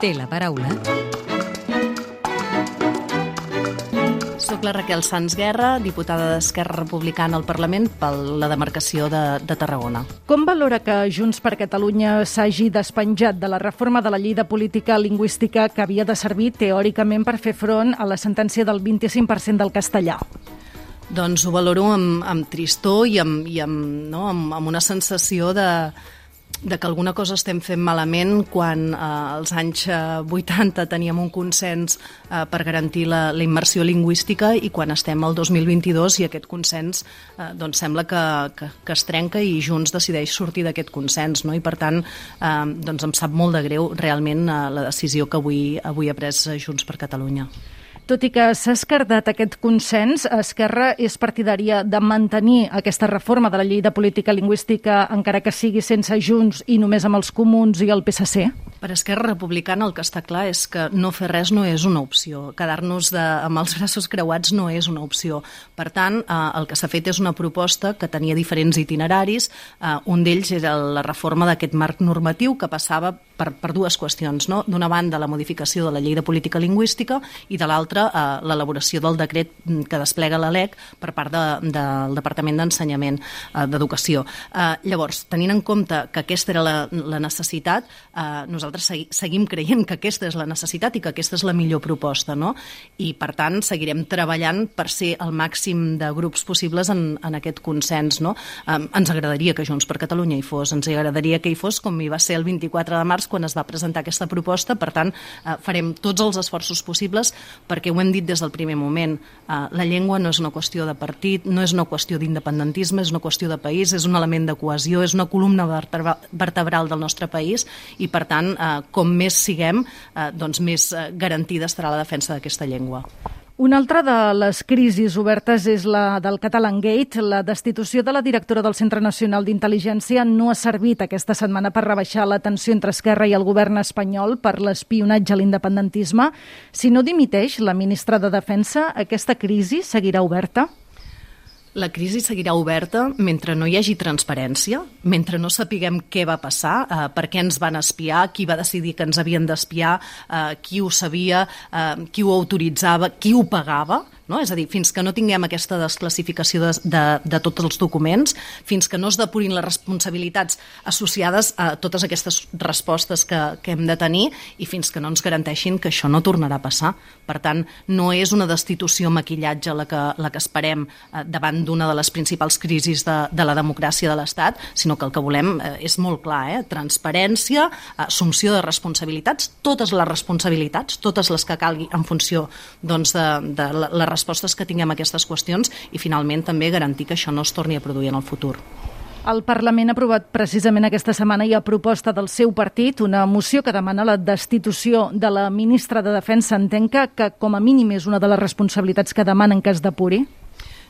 té la paraula. Soc la Raquel Sans Guerra, diputada d'Esquerra Republicana al Parlament per la demarcació de, de Tarragona. Com valora que Junts per Catalunya s'hagi despenjat de la reforma de la llei de política lingüística que havia de servir teòricament per fer front a la sentència del 25% del castellà? Doncs ho valoro amb, amb tristor i amb, i amb, no, amb, amb una sensació de, de que alguna cosa estem fent malament quan eh, als anys 80 eh, teníem un consens eh, per garantir la, la immersió lingüística i quan estem al 2022 i aquest consens eh, doncs sembla que, que, que es trenca i Junts decideix sortir d'aquest consens no? i per tant eh, doncs em sap molt de greu realment eh, la decisió que avui, avui ha pres Junts per Catalunya. Tot i que s'ha escardat aquest consens, Esquerra és partidària de mantenir aquesta reforma de la llei de política lingüística encara que sigui sense Junts i només amb els comuns i el PSC? Per Esquerra Republicana el que està clar és que no fer res no és una opció. Quedar-nos amb els braços creuats no és una opció. Per tant, eh, el que s'ha fet és una proposta que tenia diferents itineraris. Eh, un d'ells era la reforma d'aquest marc normatiu que passava per, per dues qüestions. No? D'una banda, la modificació de la llei de política lingüística i de l'altra, eh, l'elaboració del decret que desplega la LEC per part de, del Departament d'Ensenyament eh, d'Educació. Eh, llavors, tenint en compte que aquesta era la, la necessitat, eh, nosaltres segui, seguim creient que aquesta és la necessitat i que aquesta és la millor proposta, no? I, per tant, seguirem treballant per ser el màxim de grups possibles en, en aquest consens, no? Eh, ens agradaria que Junts per Catalunya hi fos, ens agradaria que hi fos com hi va ser el 24 de març quan es va presentar aquesta proposta, per tant, eh, farem tots els esforços possibles perquè ho hem dit des del primer moment, eh, la llengua no és una qüestió de partit, no és una qüestió d'independentisme, és una qüestió de país, és un element de cohesió, és una columna vertebral del nostre país i, per tant, eh, com més siguem, eh, doncs més eh, garantida estarà la defensa d'aquesta llengua. Una altra de les crisis obertes és la del Catalan Gate. La destitució de la directora del Centre Nacional d'Intel·ligència no ha servit aquesta setmana per rebaixar la tensió entre Esquerra i el govern espanyol per l'espionatge a l'independentisme. Si no dimiteix la ministra de Defensa, aquesta crisi seguirà oberta? La crisi seguirà oberta mentre no hi hagi transparència, mentre no sapiguem què va passar, eh, per què ens van espiar, qui va decidir que ens havien d'espiar, eh, qui ho sabia, eh, qui ho autoritzava, qui ho pagava, no? És a dir, fins que no tinguem aquesta desclassificació de, de, de tots els documents, fins que no es depurin les responsabilitats associades a totes aquestes respostes que, que hem de tenir i fins que no ens garanteixin que això no tornarà a passar. Per tant, no és una destitució maquillatge la que, la que esperem eh, davant d'una de les principals crisis de, de la democràcia de l'Estat, sinó que el que volem eh, és molt clar, eh? transparència, assumpció de responsabilitats, totes les responsabilitats, totes les que calgui en funció doncs, de, de la, la respostes que tinguem a aquestes qüestions i finalment també garantir que això no es torni a produir en el futur. El Parlament ha aprovat precisament aquesta setmana i a proposta del seu partit una moció que demana la destitució de la ministra de Defensa. Entenc que, que com a mínim és una de les responsabilitats que demanen que es depuri.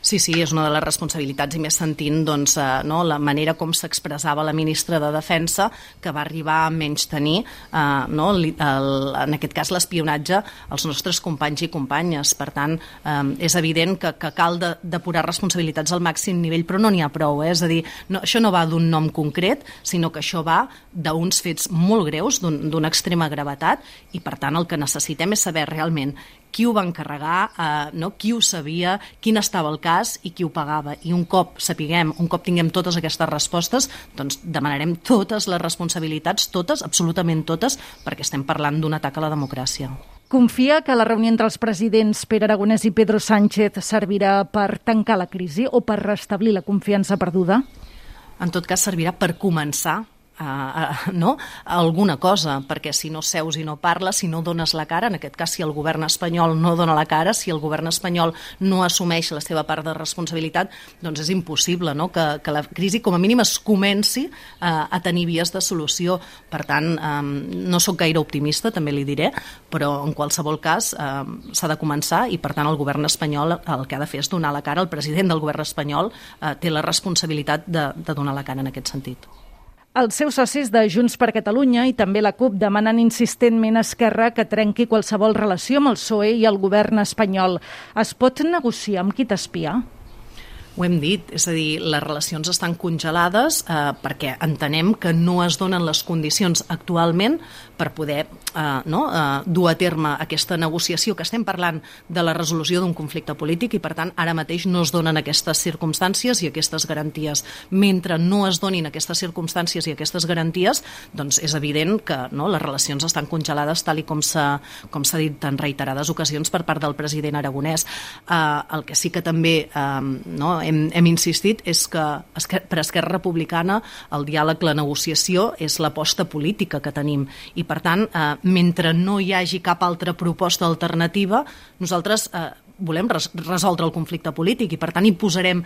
Sí, sí, és una de les responsabilitats i més sentint doncs, eh, no, la manera com s'expressava la ministra de Defensa que va arribar a menys tenir eh, no, el, el, en aquest cas l'espionatge als nostres companys i companyes. Per tant, eh, és evident que, que cal de, depurar responsabilitats al màxim nivell, però no n'hi ha prou. Eh? És a dir, no, això no va d'un nom concret, sinó que això va d'uns fets molt greus, d'una un, extrema gravetat, i per tant el que necessitem és saber realment qui ho va encarregar, eh, no? qui ho sabia, quin estava el cas i qui ho pagava. I un cop sapiguem, un cop tinguem totes aquestes respostes, doncs demanarem totes les responsabilitats, totes, absolutament totes, perquè estem parlant d'un atac a la democràcia. Confia que la reunió entre els presidents Pere Aragonès i Pedro Sánchez servirà per tancar la crisi o per restablir la confiança perduda? En tot cas, servirà per començar a, no? alguna cosa, perquè si no seus i no parles, si no dones la cara, en aquest cas si el govern espanyol no dona la cara, si el govern espanyol no assumeix la seva part de responsabilitat, doncs és impossible no? que, que la crisi com a mínim es comenci a, a tenir vies de solució. Per tant, um, no sóc gaire optimista, també li diré, però en qualsevol cas um, s'ha de començar i per tant el govern espanyol el que ha de fer és donar la cara, el president del govern espanyol uh, té la responsabilitat de, de donar la cara en aquest sentit. Els seus socis de Junts per Catalunya i també la CUP demanen insistentment a Esquerra que trenqui qualsevol relació amb el PSOE i el govern espanyol. Es pot negociar amb qui t'espia? Ho hem dit, és a dir, les relacions estan congelades eh, perquè entenem que no es donen les condicions actualment per poder eh, no, eh, dur a terme aquesta negociació que estem parlant de la resolució d'un conflicte polític i per tant ara mateix no es donen aquestes circumstàncies i aquestes garanties. Mentre no es donin aquestes circumstàncies i aquestes garanties, doncs és evident que no, les relacions estan congelades tal i com s'ha dit en reiterades ocasions per part del president aragonès. Eh, el que sí que també eh, no, hem, hem insistit és que per Esquerra Republicana el diàleg, la negociació és l'aposta política que tenim. I per tant, eh, mentre no hi hagi cap altra proposta alternativa, nosaltres eh, volem res resoldre el conflicte polític i per tant hi posarem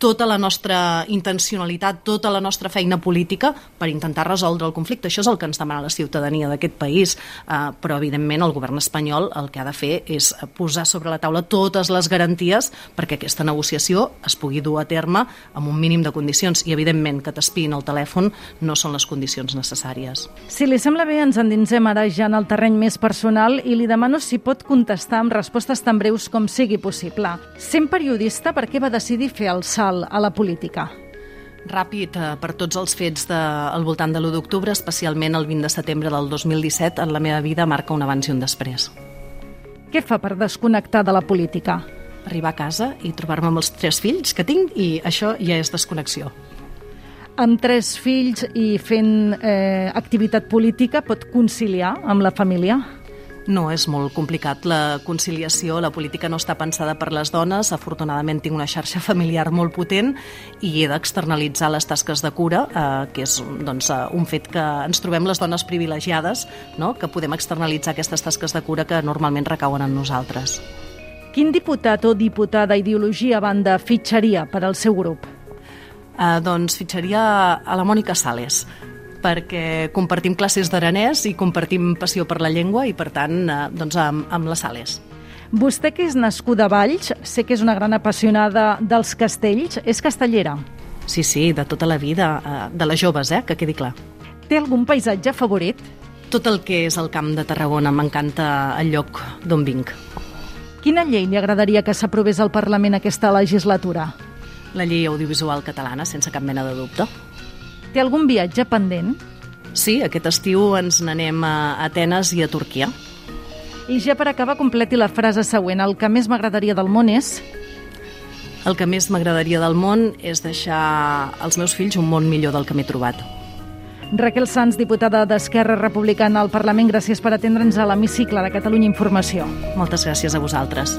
tota la nostra intencionalitat, tota la nostra feina política per intentar resoldre el conflicte. Això és el que ens demana la ciutadania d'aquest país, eh, però evidentment el govern espanyol el que ha de fer és posar sobre la taula totes les garanties perquè aquesta negociació es pugui dur a terme amb un mínim de condicions i evidentment que t'espin el telèfon no són les condicions necessàries. Si li sembla bé, ens endinsem ara ja en el terreny més personal i li demano si pot contestar amb respostes tan breus com sigui possible. Sent periodista, per què va decidir fer el salt social a la política? Ràpid, eh, per tots els fets de, al voltant de l'1 d'octubre, especialment el 20 de setembre del 2017, en la meva vida marca un abans i un després. Què fa per desconnectar de la política? Arribar a casa i trobar-me amb els tres fills que tinc i això ja és desconnexió. Amb tres fills i fent eh, activitat política pot conciliar amb la família? No, és molt complicat. La conciliació, la política no està pensada per les dones. Afortunadament tinc una xarxa familiar molt potent i he d'externalitzar les tasques de cura, eh, que és doncs, eh, un fet que ens trobem les dones privilegiades, no? que podem externalitzar aquestes tasques de cura que normalment recauen en nosaltres. Quin diputat o diputada ideologia a banda fitxaria per al seu grup? Eh, doncs fitxaria a la Mònica Sales perquè compartim classes d'aranès i compartim passió per la llengua i, per tant, eh, doncs amb, amb les sales. Vostè, que és nascuda a Valls, sé que és una gran apassionada dels castells. És castellera? Sí, sí, de tota la vida, eh, de les joves, eh, que quedi clar. Té algun paisatge favorit? Tot el que és el camp de Tarragona, m'encanta el lloc d'on vinc. Quina llei li agradaria que s'aprovés al Parlament aquesta legislatura? La llei audiovisual catalana, sense cap mena de dubte. Té algun viatge pendent? Sí, aquest estiu ens n'anem a Atenes i a Turquia. I ja per acabar, completi la frase següent. El que més m'agradaria del món és... El que més m'agradaria del món és deixar als meus fills un món millor del que m'he trobat. Raquel Sanz, diputada d'Esquerra Republicana al Parlament, gràcies per atendre'ns a l'hemicicle de Catalunya Informació. Moltes gràcies a vosaltres.